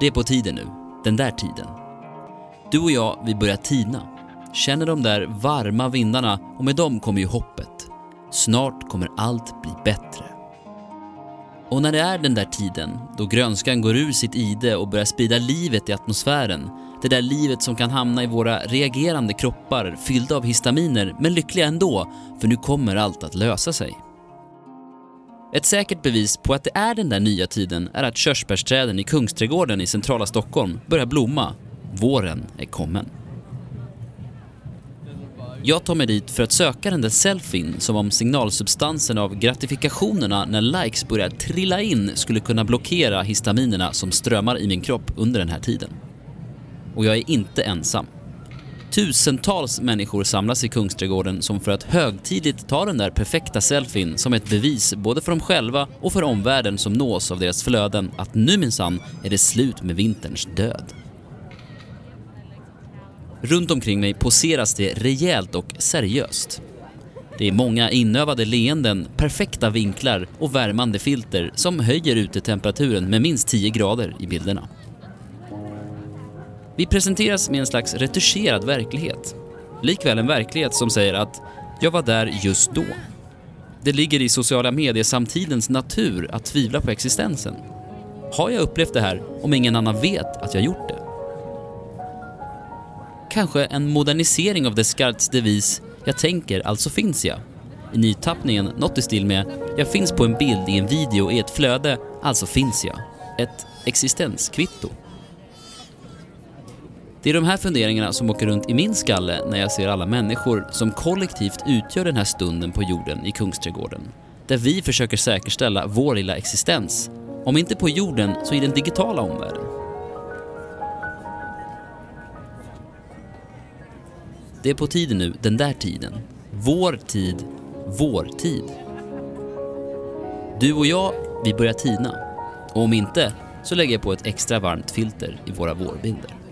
Det är på tiden nu, den där tiden. Du och jag, vi börjar tina. Känner de där varma vindarna och med dem kommer ju hoppet. Snart kommer allt bli bättre. Och när det är den där tiden, då grönskan går ur sitt ide och börjar sprida livet i atmosfären, det där livet som kan hamna i våra reagerande kroppar fyllda av histaminer, men lyckliga ändå, för nu kommer allt att lösa sig. Ett säkert bevis på att det är den där nya tiden är att körsbärsträden i Kungsträdgården i centrala Stockholm börjar blomma. Våren är kommen. Jag tar mig dit för att söka den där selfien som om signalsubstansen av gratifikationerna när likes börjar trilla in skulle kunna blockera histaminerna som strömmar i min kropp under den här tiden. Och jag är inte ensam. Tusentals människor samlas i Kungsträdgården som för att högtidligt ta den där perfekta selfien som ett bevis både för dem själva och för omvärlden som nås av deras flöden att nu minsann är det slut med vinterns död. Runt omkring mig poseras det rejält och seriöst. Det är många inövade leenden, perfekta vinklar och värmande filter som höjer utetemperaturen med minst 10 grader i bilderna. Vi presenteras med en slags retuscherad verklighet. Likväl en verklighet som säger att jag var där just då. Det ligger i sociala medier-samtidens natur att tvivla på existensen. Har jag upplevt det här om ingen annan vet att jag gjort det? Kanske en modernisering av Descartes devis “Jag tänker, alltså finns jag”. I nytappningen något i stil med “Jag finns på en bild i en video i ett flöde, alltså finns jag”. Ett existenskvitto. Det är de här funderingarna som åker runt i min skalle när jag ser alla människor som kollektivt utgör den här stunden på jorden i Kungsträdgården. Där vi försöker säkerställa vår lilla existens. Om inte på jorden så i den digitala omvärlden. Det är på tiden nu, den där tiden. Vår tid, vår tid. Du och jag, vi börjar tina. Och om inte, så lägger jag på ett extra varmt filter i våra vårbilder.